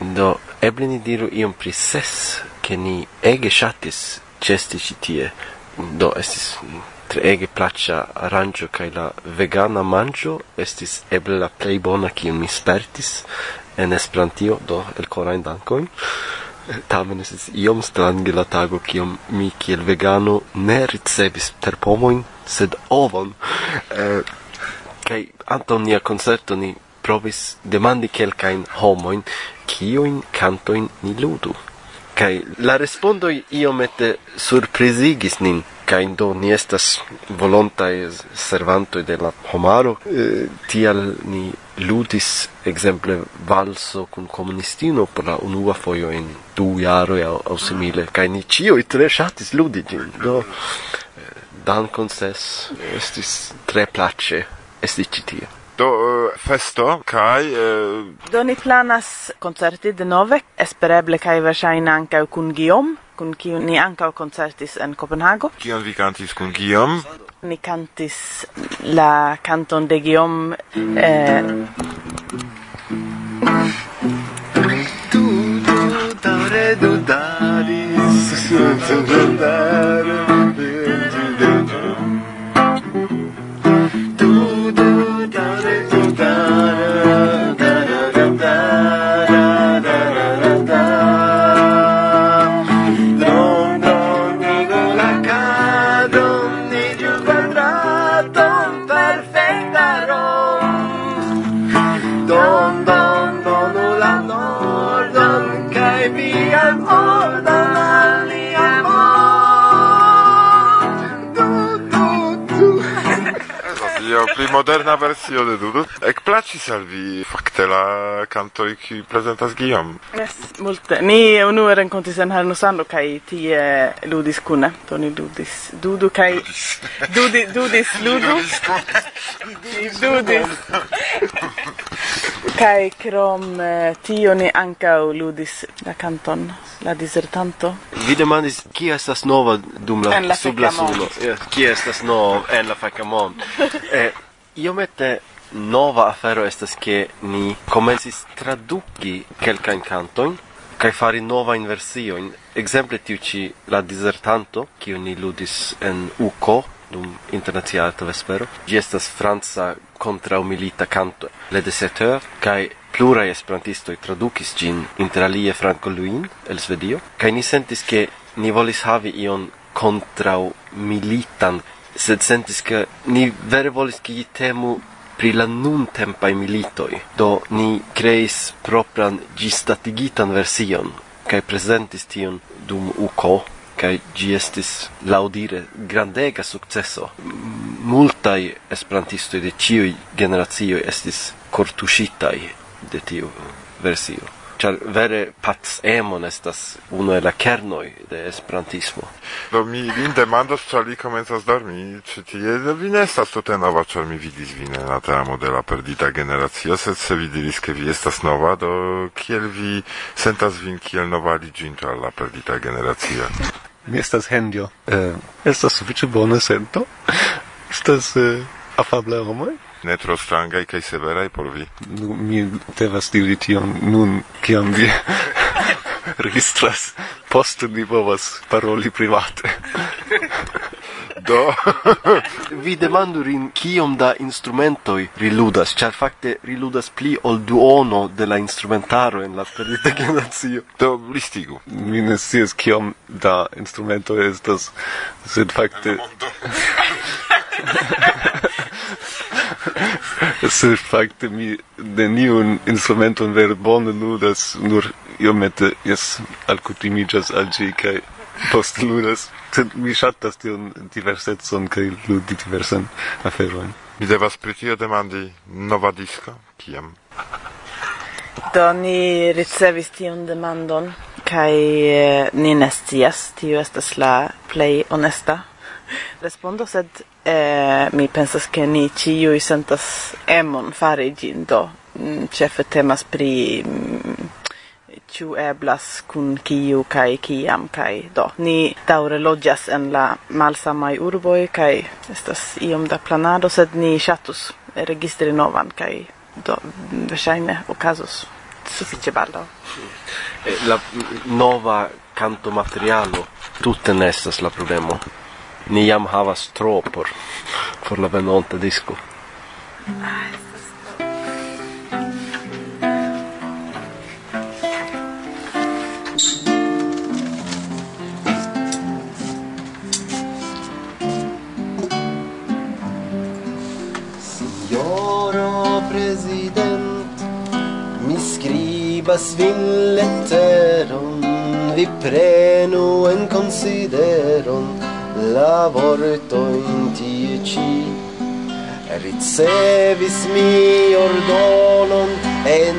Do, eble ni diru iom pri ses, che ni ege shatis ĉesti ci tie. Do, estis treege placia arancio, cae la vegana mangio estis eble la plei bona kiun mi spertis en Esperantio, do elkorajn dankojn. Tamen estis iom strange la tago kiom mi kiel vegano ne ricevis pomoin sed ovon. Eh, kaj antaŭ nia concerto ni provis demandi quelcain homoin cioin cantoin ni ludu. Kai la respondoi iomete surprizigis nin kaj do ni estas volontaj servanto de la homaro eh, tial ni ludis exemple valso kun komunistino por la unua foio en du jaroj au, au simile kaj ni ĉiuj tre shatis ludi gin, do dan ses estis tre place esti citia do eh, festo kai eh, do ni planas concerti de nove espereble kai verŝajne ankaŭ kun Guillaume kun kiu ni ankaŭ koncertis en Kopenhago. Kion vi kantis kun Guillaume? Ni kantis la canton de Guillaume eh, da, re, du, da, Io pli moderna versio de Dudu. Ec placis al vi fakte la cantoi qui presentas Guillaume? Yes, multe. Ni unue rencontis en Harnosando kai tie ludis kune. Do ni ludis Dudu kai... Dudi, dudis Ludu. Dudis. Kai krom eh, tio ni ankaŭ ludis la kanton la disertanto. Vi demandis chi estas nova dum la, la sub la suno. Kia estas nova en la fakamon. eh, iomete nova afero estas ke ni komencis traduki kelkajn kantojn kaj fari nova inversio. Ekzemple tiu ĉi la disertanto, kiu ni ludis en Uko, dum internacia arto vespero. Gi estas franca contraumilita canto. Le deserteur, cae plurai esperantistoi traducis gin interalie Franco Luin, el Svedio, cae ni sentis che ni volis havi ion contra militan, sed sentis che ni vere volis che gi temu pri la nun tempa militoi. Do ni creis propran gistatigitan version, kai presentis tion dum UCO, kai gi estis laudire grandega successo. Multai esperantistoj de ciui generazio estis cortuscitai de tiu versio char vere pats emon estas uno el la kernoj de esperantismo. Do mi vin demandas ĉar li komencas dormi, ĉi tie vi ne estas tute nova, ĉar mi vidis vin en la teamo de la perdita generacio, sed se vi diris ke vi estas nova, do kiel vi sentas vin kiel nova aliĝinto al la perdita generacio? Mi estas Hendio. Eh, estas sufiĉe bone sento. estas eh, afable homoj ne tro strangaj kaj severaj por vi? Nu, mi devas diri tion nun, kiam vi registras. Poste ni povas paroli private. Do. vi demandu rin kiom da instrumentoi riludas, char fakte riludas pli ol duono de la instrumentaro en la perdita generazio. Do listigu. Mi ne sies kiom da instrumentoi estas, sed fakte... se fakte mi neniun instrumenton ver bone ludas, nur iomete jes alkutimiĝas al gi, kai post ludas. Sed mi ŝatas tion diversecon kai ludi diversen aferojn. Mi devas pritio demandi nova disco kiam. Do ni ricevis tion demandon kai eh, ni nestias, tio estas la plej honesta respondo, sed eh, mi pensas che ni ciui sentas emon fare gin do mm, chef temas pri mm, ciu eblas kun kiu kai kiam kai do ni daure loĝas en la malsamai urboi kai estas iom da planado sed ni chatus registri novan kai do verŝajne okazos sufiĉe baldaŭ. Eh, la nova canto materialo tutte nestas la problemo ni jam havas tro por por la venonta disco. Signora President, mi scribas vin letteron vi prenu en consideron, la vortojn tie ci ricevis mi ordonon en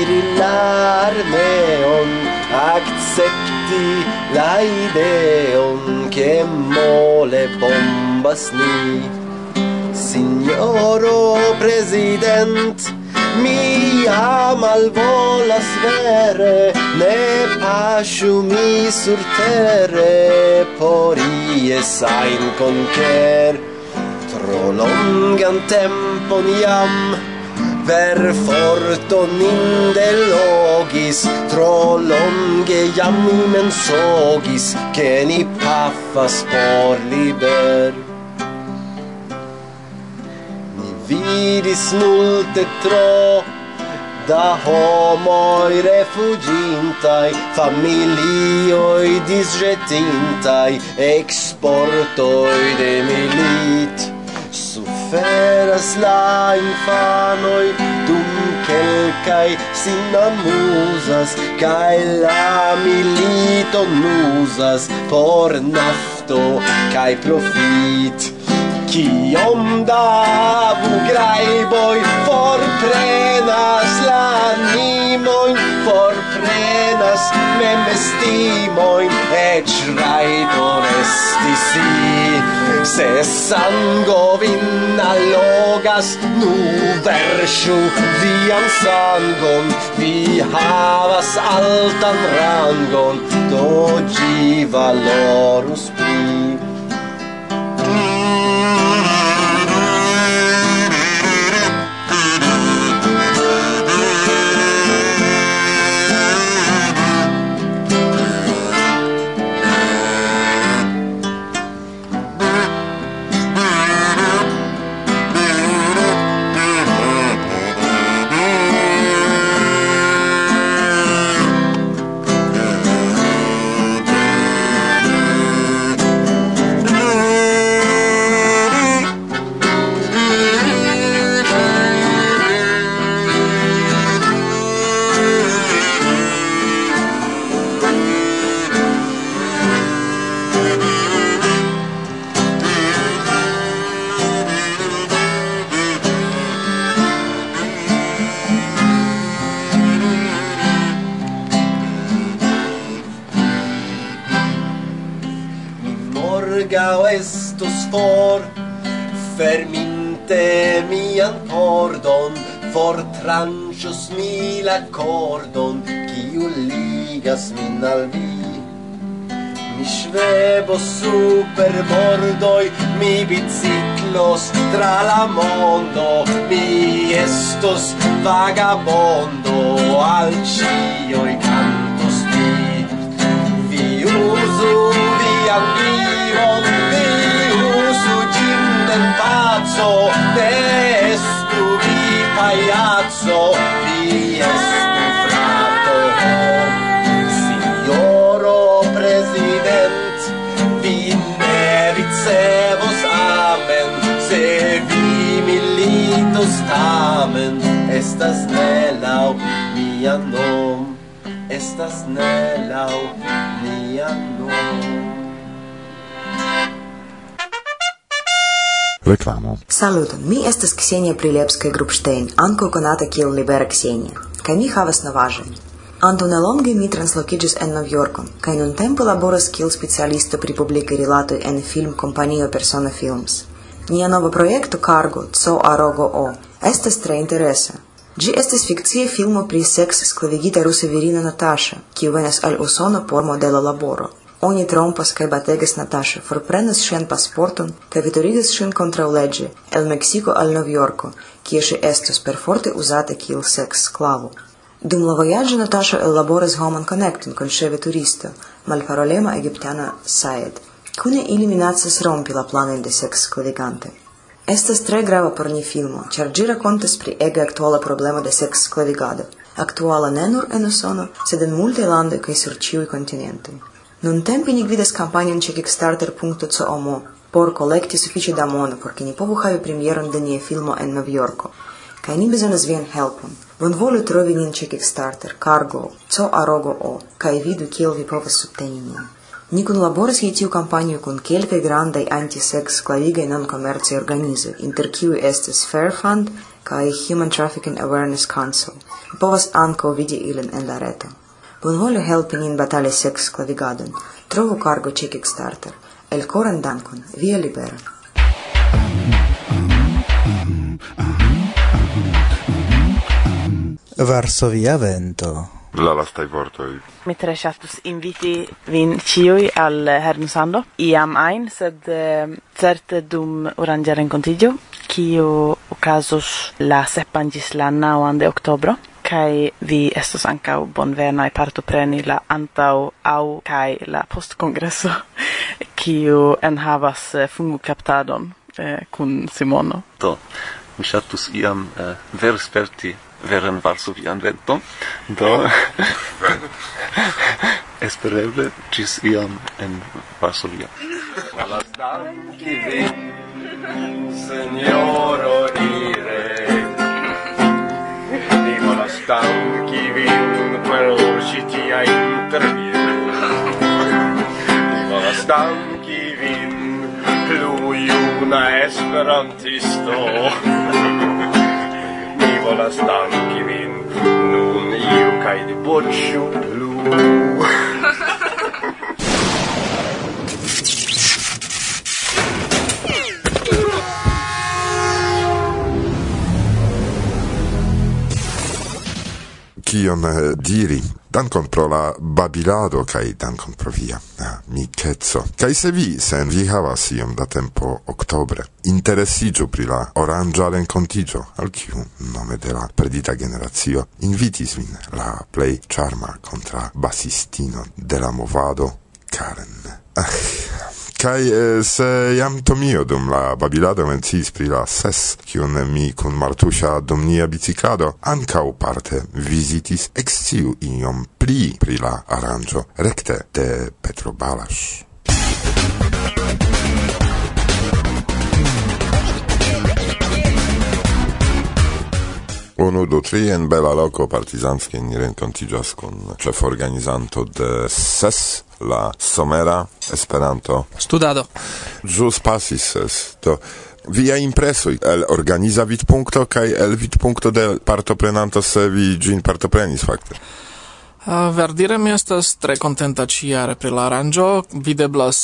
iri l'armeon akcepti la ideon che mole bombas ni. Signoro President, mi amal volas vere, ne pasciu mi sur vespere porie sain concer tro longan tempon iam Ver forton indelogis tro longe iam mensogis che ni paffas por liber. Ni vidis multe tro da homoi refugintai, familioi disjetintai, exportoi de milit. Suferas la infanoi dum quelcai sin amusas, cae la milito nusas, por nafto cae profit. Kiom da bugrajboj forprenas la animojn, forprenas memestimojn, eĉ rajton esti si. Se sango vin allogas, nu verŝu vian sangon, vi havas altan rangon, do ĝi valorus fortranĉos mi la cordon qui ligas min al vi. Mi svebo super bordoi mi biciclos tra la mondo mi estos vagabondo al cio i cantos vi. Vi uso via vivon vi uso ĝin del pazzo de ragazzo vi è un frato. Signoro president vi ne ricevos amen. Se vi militos tamen estas ne lau mia nom. Estas ne lau mia nom reklamo. Saluton, mi estas Ksenia Prilepska Grupstein, anko konata kiel Libera Ksenia. Kaj mi havas novaĵon. Antaŭ nelonge mi translokiĝis en Novjorkon kaj nuntempe laboras kiel specialisto pri publikaj rilatoj en filmkompanio Persona Films. Nia nova projekto Cargo Co Arogo O, estas tre interesa. Ĝi estas fikcia filmo pri seks sklavigita rusa virino Natasha, kiu venas al Usono por modela laboro. Oni trompas kaj bategas Natasha, forprenas ŝian pasporton kaj veturigas ŝin kontraŭleĝe el Meksiko al Novjorko, kie ŝi estos perforte uzata kiel seks-sklavo. Dum la vojaĝo Natasha ellaboras homan konekton kun ŝeve turisto, malparolema egiptana Saed. Kune ili minacas rompi la planojn de seks-sklavigantoj. Estas tre grava por ni filmo, ĉar ĝi rakontas pri ege aktuala problemo de seks-sklavigado, aktuala ne nur en Usono, sed en multaj landoj kaj sur ĉiuj kontinentoj. Nun tempi ni gvidas kampanjon ĉe kickstarter.com por kolekti sufiĉe da mono por ke ni povu havi premieron de nia filmo en Novjorko. Kaj ni bezonas vian helpon. Bonvolu trovi nin ĉe Kickstarter, Cargo, co arogo o, kaj vidu kiel vi povas subteni nin. Ni kunlaboras je tiu kampanjo kun kelkaj grandaj anti-sex klavigaj non-komercaj organizoj, inter kiuj estis Fair Fund kaj Human Trafficking Awareness Council. Povas ankaŭ vidi ilin en la reto bonvolu helpi nin batale sex clavigadon. Trovu cargo ĉe Kickstarter. Elkoran dankon, via libera. Varsovia vento. La lastai vortoi. Mi tre ŝatus inviti vin ciui al Hernusando iam ein, sed ehm, certe dum oranĝa renkontiĝo, cio ocasus la sepan la nauan de octobro kai vi estos ancau bonvena e partopreni la antau au kai la post congresso kiu en havas eh, fungu captadon eh, kun Simono. Do mi shatus iam eh, ver sperti veren varsovian venton. Do espereble cis iam en varsovia Alla stanchi vi, signor miai intervjuo. Stanki vin plu juna esperantisto. Mi volas danki vin nun iu kaj diboĉu plu. kion diri Dankon pro la babilado kai dankon pro via ah, mi kezzo. Kai se vi, sen vi havas iom da tempo octobre, interessigio pri la orangia rencontigio, al kiu nome de la perdita generazio, invitis vin la play charma contra basistino de la movado, Karen. Ah, Kai eh, se jam Tomio dum la babilado mencis pri la ses, kiun mi kun Martusia dum nia biciclado ancau parte visitis exciu iom pli pri la aranjo recte de Petro Balas. Unu du tri en bela loco partizanske ni renkontiĝas kun ĉeforganizanto de ses la Somera Esperanto. Studado. Jus pasis es do via impresoj el organiza vidpunkto kaj el vidpunkto de partoprenanto se vi ĝin partoprenis fakte. Uh, verdire mi estas tre contenta ciare pri la aranjo. Videblas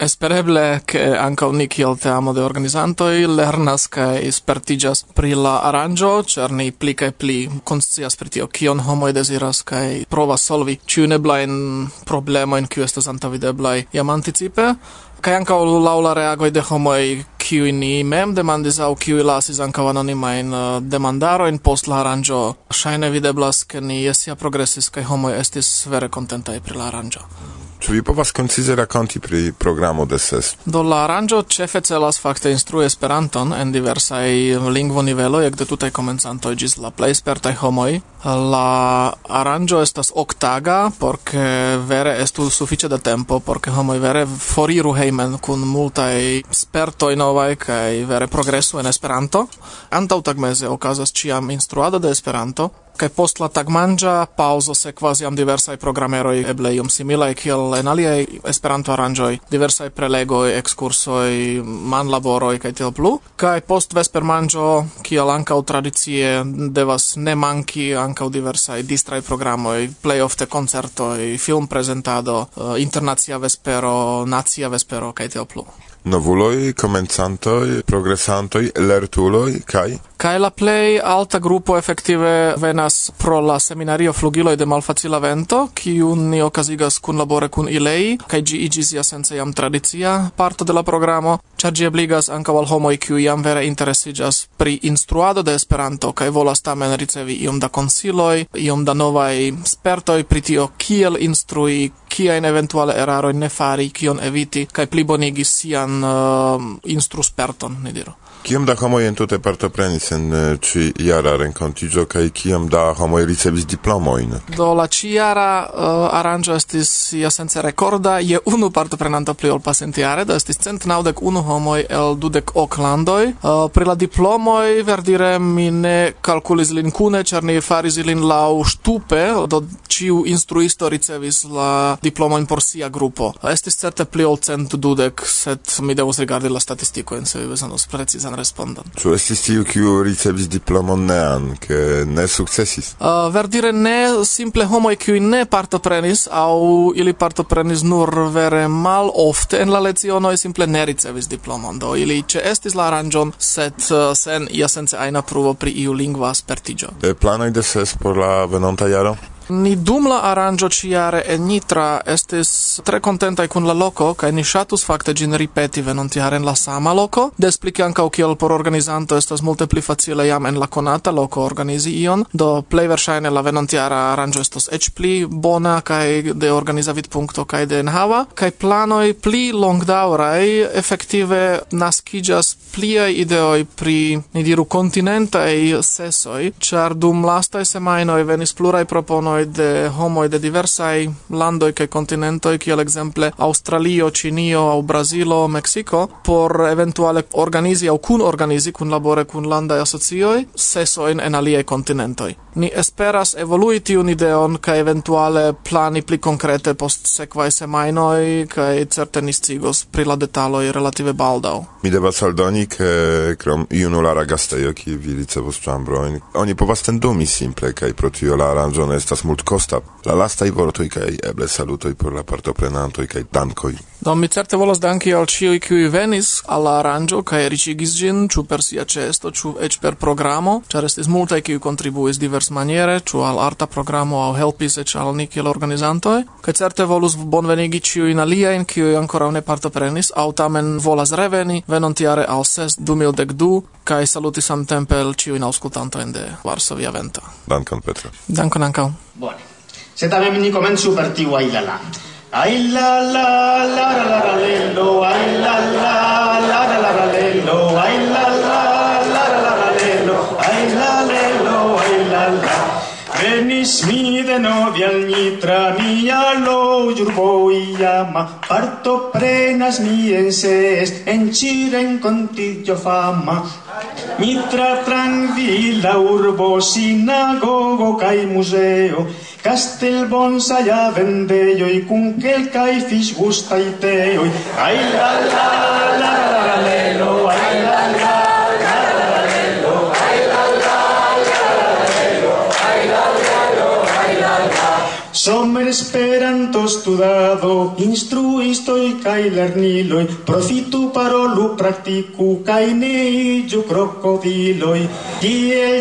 espereble che ankaŭ ni kiel teamo de organizantoi lernas kaj spertiĝas pri la aranjo, cer ni pli kaj pli conscias pri tio kion homoi desiras kaj provas solvi ciuneblain eblajn problemojn kiu estas antaŭvideblaj jam anticipe. Kaj anka laula de homoj, kiu ni mem demandis au kiu lasis anka anonima in uh, demandarojn post la aranjo shaine videblas, ke ni jes ja progresis kaj estis vere contentai pri la aranjo Ĉu vi povas koncize rakonti pri programo de ses? Do la aranĝo ĉefe celas fakte instrui Esperanton en diversaj lingvoniveloj ekde tutaj komencantoj ĝis la plej spertaj homoj. La aranĝo estas oktaga por ke vere estu sufiĉe da tempo por ke homoj vere foriru hejmen kun multaj spertoj novaj kaj vere progresu en Esperanto. Antaŭ tagmeze okazas ĉiam instruado de Esperanto kai post la tagmanĝa paŭzo sekvas jam diversaj programeroj, eble iom similaj kiel en aliaj Esperanto-aranĝoj, diversaj prelegoj, ekskursoj, manlaboroj kaj tiel plu. kai post vespermanĝo, kiel ankaŭ tradicie, devas ne manki ankaŭ diversaj distraj programoj, plej ofte koncertoj, filmprezentado, eh, internacia vespero, nacia vespero kaj tiel plu novuloi, comenzantoi, progressantoi, lertuloi, kai... Kai la plei alta gruppo effettive venas pro la seminario flugiloi de malfacila vento, kiun ni ocasigas kun labore kun ilei, kai gi igis ja sense jam tradizia parto de la programo, char gi obligas anca al homoi kiu jam vere interesigas pri instruado de Esperanto, kai volas tamen ricevi iom da consiloi, iom da novai spertoi pri tio kiel instrui, kiajn eventuale eraro ne fari, kion eviti, kai plibonigi sian uh, instrusperton, ne diro. Kiam da homoj entute partoprenis en eh, ĉi jara renkontiĝo kaj kiam da homoj ricevis diplomojn? Do la ĉijara uh, aranĝo estis jasence rekorda je unu partoprenanto pli ol pasintjare, do estis cent naŭdek unu homoj el dudek ok landoj. Uh, eh, pri la diplomoj verdire mi ne kalkulis lin kune, ĉar ni faris ilin laŭ ŝtupe, do ĉiu instruisto ricevis la diplomojn por sia grupo. Estis certe pli ol cent dudek, sed mi devus rigardi la statistikojn se vi bezonos precize interesan respondon. Ĉu estis tiu kiu ricevis diplomon ne anke ne sukcesis? Uh, verdire ne simple homoj kiuj ne partoprenis aŭ ili partoprenis nur vere mal ofte en la lecionoj simple ne ricevis diplomon. Do ili ĉeestis la aranĝon sed uh, sen ia sence ajna pruvo pri iu lingva spertiĝo. E planoj de ses por la venonta jaro? Ni dum la aranĝo ĉiare en Nitra estis tre kontentaj kun la loko kaj ni ŝatus fakte ĝin ripeti venontjare en la sama loko. Des pli ke ankaŭ kiel por organizanto estas multe pli facile jam en la konata loko organizi ion, do plej verŝajne la venontjara aranĝo estos eĉ pli bona kaj de organiza vidpunkto kaj de enhava kaj planoj pli longdaŭraj efektive naskiĝas pliaj ideoj pri ni diru kontinentaj sesoj, ĉar dum lastaj semajnoj venis pluraj proponoj kunvenoj de homoj de diversaj landoj kaj kontinentoj kiel ekzemple Aŭstralio, Ĉinio aŭ Brazilo, Meksiko por eventuale organizi aŭ kun organizi kun labore kun landaj asocioj sesojn en aliaj kontinentoj. Ni esperas evolui tiun ideon kaj eventuale plani pli konkrete post sekvaj semajnoj kaj certe ni scios pri la detaloj relative baldaŭ. Mi devas aldoni ke krom junulara gastejo kiu vi ricevos ĉambrojn oni povas tendumi simple kaj pro tio la aranĝono estas multcosta. La lasta i vortoi kai eble salutoi por la partoprenantoj kai dankoi. Do mi certe volas danki al ĉiuj kiuj venis al la aranĝo kaj riĉigis ĝin, ĉu per sia ĉeesto, ĉu eĉ per programo, ĉar estis multaj kiuj kontribuis diversmaniere, ĉu al arta programo aŭ helpis eĉ al ni kiel organizantoj. Kaj certe volus bonvenigi ĉiujn aliajn kiuj ankoraŭ ne partoprenis aŭ tamen volas reveni venontjare al ses 2012 kaj saluti samtempe al ĉiujn aŭskultantojn de Varsovia Venta. Dankon Petro. Dankon ankaŭ. Buone. Sedame mini komen super tiu ailala. Ailala, la la la la lello, ailala, la la la la lello, ailala. Venis mi denove al nitra, mia loiurboia ma, parto prenas mi enses, en cire encontillo fama. mitra tranquila urbo, sinagogo cae museo, castel bonsa ya vendello, y cunquel cae fis gusta y teo, la la la la la la Somer Esperanto studado, instruistoj kai lerniloj, profitu parolu praktiku kai neiju iĝu krokodiloj.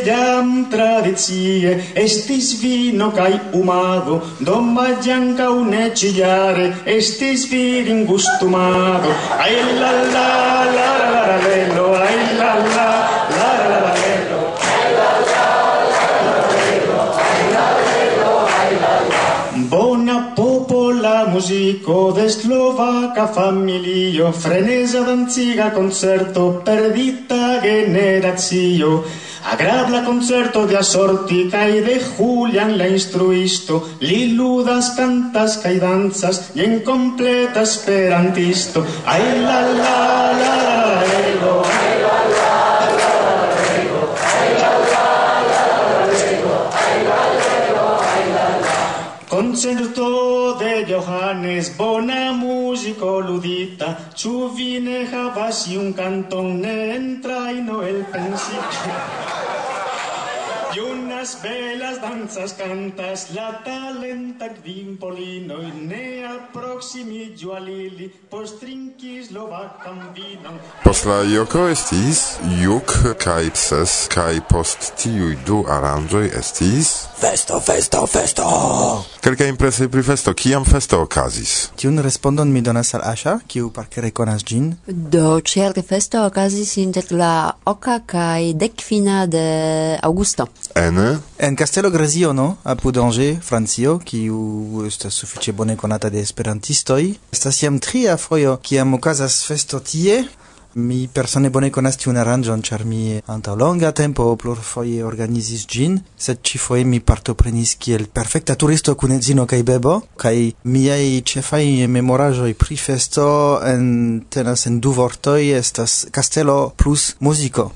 Jam tradicie estis vino kai umado, doma majankaŭ ne ĉiujare estis viringustumado. Ai la la la la la la la la la la la la muziko de slovaka familio, freneza danciga concerto, perdita generacio. Agrabla concerto de Asortica y de Julián la instruisto, li ludas cantas kaj danzas y en completa esperantisto. Ay la la la, ego, Concerto Planes bona musico ludita, ciu vi ne havas iun canton ne entraino el pensi... Las velas danzas cantas, la talenta vimpolino, ne approximigio al ili, post trincis lovacan vinon. Post la joko estis juk kai pses, kai post tiuj du aranjoi estis... Festo, festo, festo! Kelka impresoj pri festo, kiam festo okazis? Tiun respondon mi donas al Asha, kiu parke rekonas gin. Do, ĉiare festo okazis inter la oka kai dekvina de Augusto. En en Castello Graziono, apud Angers, Francio, kiu estas sufiĉe bone konata de esperantistoj, estas jam tria fojo kiam okazas festo tie. Mi persone bone konas tiun aranĝon, ĉar mi antaŭ longa tempo plurfoje organizis ĝin, sed ĉifoje mi partoprenis kiel perfekta turisto kun edzino kaj bebo, kaj miaj ĉefaj memoraĵoj pri festo en tenas en du vortoj estas kastelo plus muziko.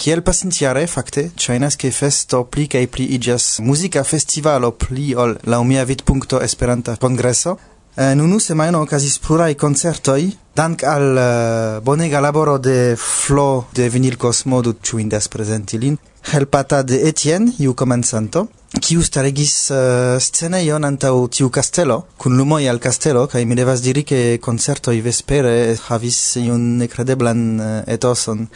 Kiel pasintiare fakte, ŝajnas ke festo pli kaj pli iĝas muzika festivalo pli ol laŭ mia vidpunkto Esperanta kongreso. Eh, en unu semajno okazis pluraj koncertoj, dank al uh, bonega laboro de Flo de Vinil Cosmodo, ĉu indas prezenti lin, helpata de Etienne, iu komencanto, kiu staregis uh, eh, scenejon antaŭ tiu kastelo, kun lumoj al kastelo, kaj mi devas diri ke koncertoj vespere havis iun nekredeblan uh, etoson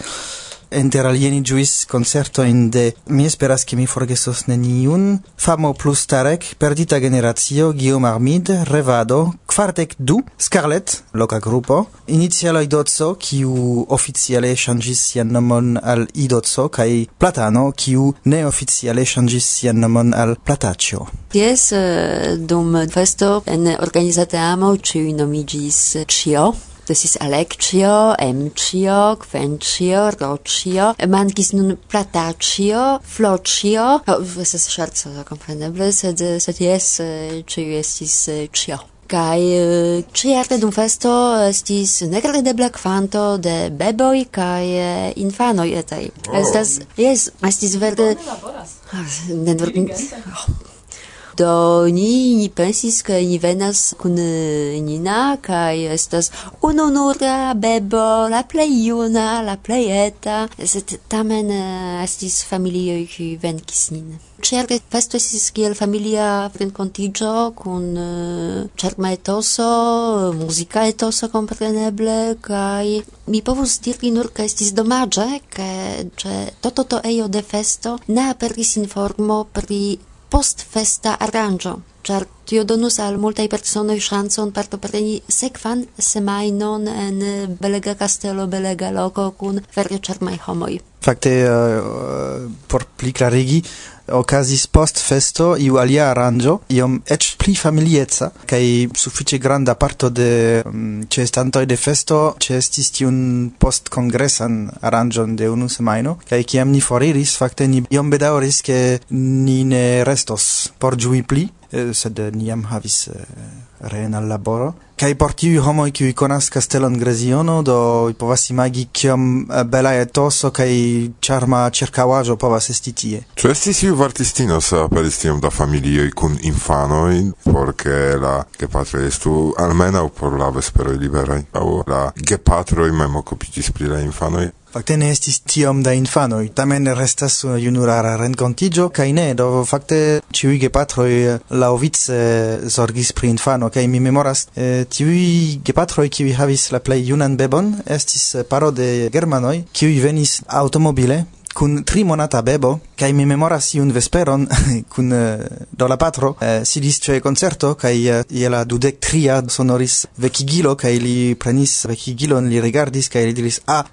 inter alieni giuis concerto in de mi esperas che mi forgesos neniun. Famo plus Tarek perdita generazio Guillaume Armid Revado Quartec du Scarlet loca gruppo inizialo idozzo kiu officiale changis sian nomon al idozzo kai platano kiu ne officiale changis sian nomon al plataccio Yes, eh, dum festo en organizate amo ci nomigis cio Das ist Alexio, Emcio, Quencio, Rocio, mankis nun Plataccio, Flocio, estas oh, scherzo, kompreneble, sed, sed yes, ĉiu estis eh, ĉio. Kaj ĉiarte eh, dum festo estis nekredebla kvanto de beboj kaj eh, infanoj etai. Estas, yes, estis verde... Ah, ne, Do ni, ni pensis, ke ni venas kun Nina, kaj estas unonura bebo, la plej juna, la plej eta, sed tamen estis familioj, kiuj venkis nin. Certe festo estis kiel familia renkontiĝo kun ĉarma etoso, muzika etoso kompreneble, kaj mi povus diri nur, ke estis domaĝe, ke ĉe toto to ejo de festo ne aperis informo pri post festa arrangio, char tio donus al multae personoi chanson partopreni sekvan semainon en belega castello, belega loco, cun vere charmai homoi. Fakte, uh, por pli clarigi, okazis post festo iu alia aranjo, iom ec pli familieca kaj suffice granda parto de mm, um, cestantoi de festo cestis tiun postkongresan aranjon de unu semaino, kaj kiam ni foriris fakte ni iom bedauris ke ni ne restos por giui pli. Eh, sed eh, niam havis havis reen al laboro. kai por tiuj homoj, kiuj konas castellon Greziono, do povas imagi kiom bela etoso kai charma ĉirkaŭaĵo povas esti tie. Ĉu estis iu vartistino se aperis tiam da familioj kun infano por ke la gepatroj estu almenaŭ por la vesperoj liberaj aŭ la gepatroj mem okupiĝis pri la infanoj? Fakte ne estis tiom da infanoj, tamen restas junulara renkontiĝo kaj ne, do fakte ĉiuj gepatroj eh, laovice zorgis pri infano kaj mi memoras eh, tiuj gepatroj kiuj havis la plej junan bebon estis eh, paro de germanoj kiuj venis automobile kun tri monata bebo kaj mi memoras iun vesperon kun eh, do la patro uh, sidis ĉe koncerto kaj uh, je la dudek tria sonoris vekigilo kaj li prenis vekigilon li rigardis kaj li diris a ah,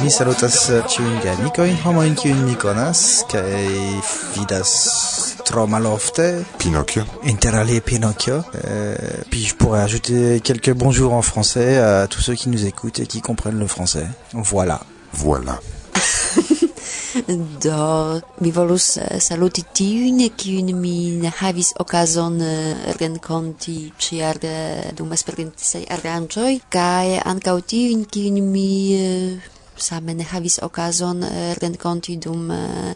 Mi salutas eh, ĉiujn geamikojn, homojn, kiujn mi konas kaj vidas trop malofte. Pinocchio. Interalie Pinocchio. Euh, puis je pourrais ajouter quelques bonjours en français à tous ceux qui nous écoutent et qui comprennent le français. Voilà. Voilà. Do, mi volus eh, saluti tiujn, kiujn mi havis okazon eh, renkonti ĉiare dum esperantistaj aranĝoj, kaj ankaŭ tiujn, kiujn mi same ne havis okazon eh, renkonti dum eh,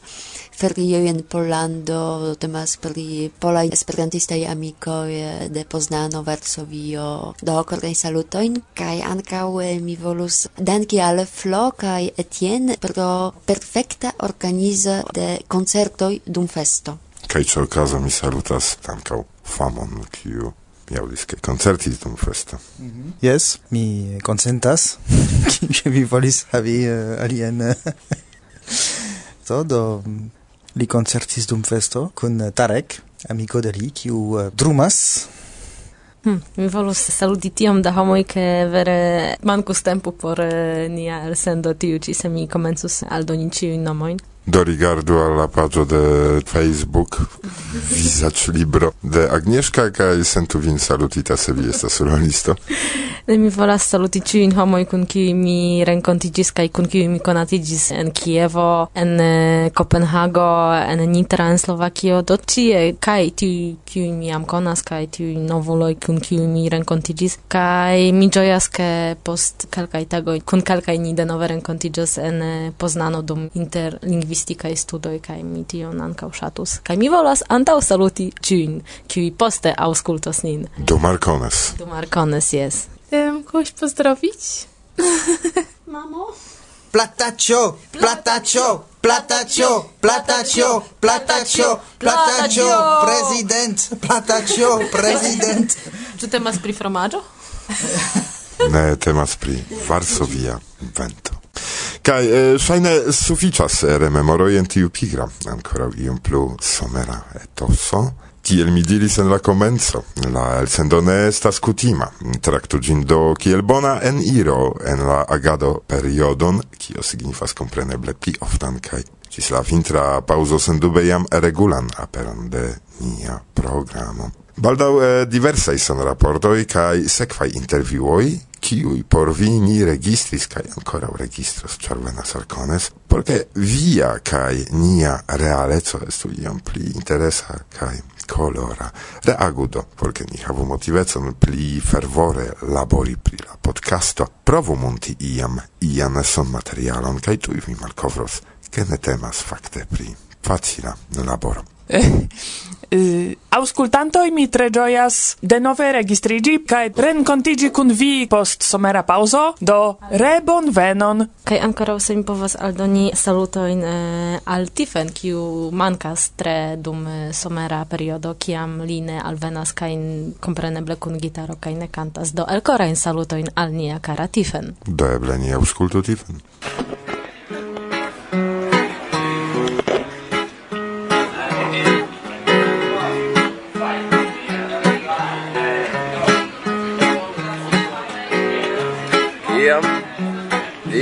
ferio en Pollando, temas pri polaj esperantistaj amikoj eh, de Poznano, Varsovio. Do koraj salutojn kaj ankaŭ mi volus danki al Flo kaj Etienne pro perfekta organizo de koncertoj dum festo. Kaj ĉe okazo mi salutas ankaŭ famon, kiu mi audis che concertis dum festo. Mm -hmm. Yes, mi consentas, che vi volis havi eh, uh, alien. Eh. so, do, li concertis dum festo kun Tarek, amico de li, kiu uh, eh, drumas, Hmm, mi volus saluti tiom da homoi, ke vere mankus tempo por uh, nia elsendo tiu, ci se mi komencus aldoni ĉiujn nomoin do rigardu alla pagio de Facebook visac libro de Agnieszka kaj sentu vin salutita se vi estas rolisto. Ne mi volas saluti ĉiujn homoj kun kiuj mi renkontiĝis kaj kun kiuj mi konatiĝis en Kievo, en Kopenhago, en Nitra, en Slovakio, do tie kaj tiuj kiuj mi jam konas kaj tiuj novuloj kun kiuj mi renkontiĝis. Kaj mi ĝojas ke post kelkaj tagoj kun kelkaj ni denove renkontiĝos en Poznano dum interlingvi lingvistikaj e kai mi tion ankaŭ ŝatus. kai mi volas antau saluti ĉiujn, kiuj poste auskultos nin. Do Marcones. Do Marcones, yes em kogoś pozdrowić? Mamo? platacho platacho platacio, platacio, platacio, platacio, prezydent, platacio, prezydent. Czy temat pri fromaggio? ne temas pri Varsovia vento. Kaj eh, ŝajne sufiĉas eh, rememoroj en tiu pigra ancora iom plu somera etoso. Kiel mi diris en la komenco, la elsendo ne estas kutima. Traktu ĝin do kiel bona en iro en la agado periodon, kio signifas kompreneble pli oftan kaj ĝis la vintra paŭzo sendube jam regulan aperon de nia programo. Baldau eh, diversai son raportoi kai sekvai interviuoi, kiui por vi ni registris kai ancora registros Charvena arcones porque via kai nia realeco estu iam pli interesa kai colora. Reagudo, porque ni havu motivecon pli fervore labori pri la podcasto. Provu munti iam ian son materialon, kai tui vi malkovros, ke ne temas fakte pri facila laboro. Eh, eh, auscultantoi mi tre gioias de nove registrigi kai rencontigi kun vi post somera pauso do rebon venon. Kai ancora se mi povas aldoni salutoin eh, al Tifen kiu mankas tre dum eh, somera periodo kiam line alvenas kai kompreneble kun gitaro kaj ne kantas do elkora salutoin al nia kara Tifen. Do eble ni aŭskultu Tifen.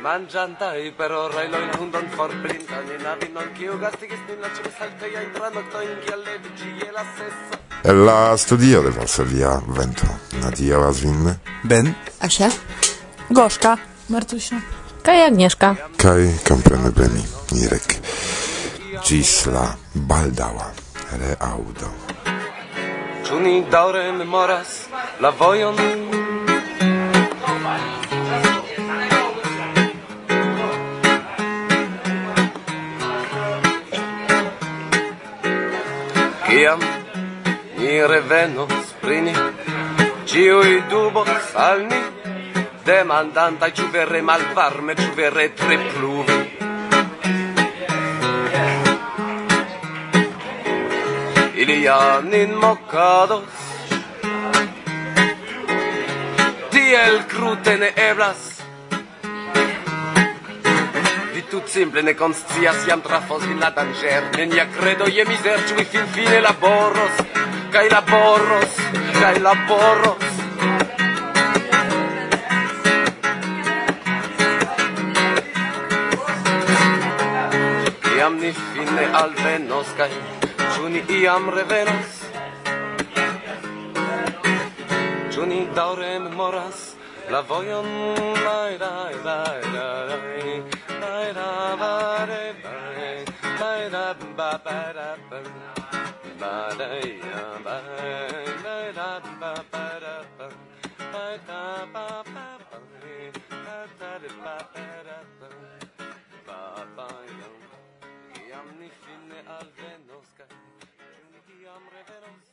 Mangiantai per ora lo in hundon for blindan in avinon kiu gastigis nin la cirsalteia in tranoctoin alle leviĝi e la sessa E la studio de Varsovia vento. Nadia Razwin. Ben. Asia. Goszka Martusia. Kaj Agnieszka. Kaj komprenu Beni Irek. Gisla. Baldała. Reaudo. Czuni dauren moras la vojon. Iam ni revenos pri ni, ciui dubos al ni, Demandanta ciu vere malvarme, ciu vere tre pluvi. Ili ja nin mocados, tiel crute ne eblas, vi tout simple ne konscia si am trafos in la danger ne ni credo je miser ĉu finfine laboros kaj laboros kaj laboros Iam ni fine alvenos, kai ĉu ni iam revenos? Ĉu ni daŭre memoras la vojon? Lai, lai, lai, lai, lai. Yam nifin al venos yam revenos.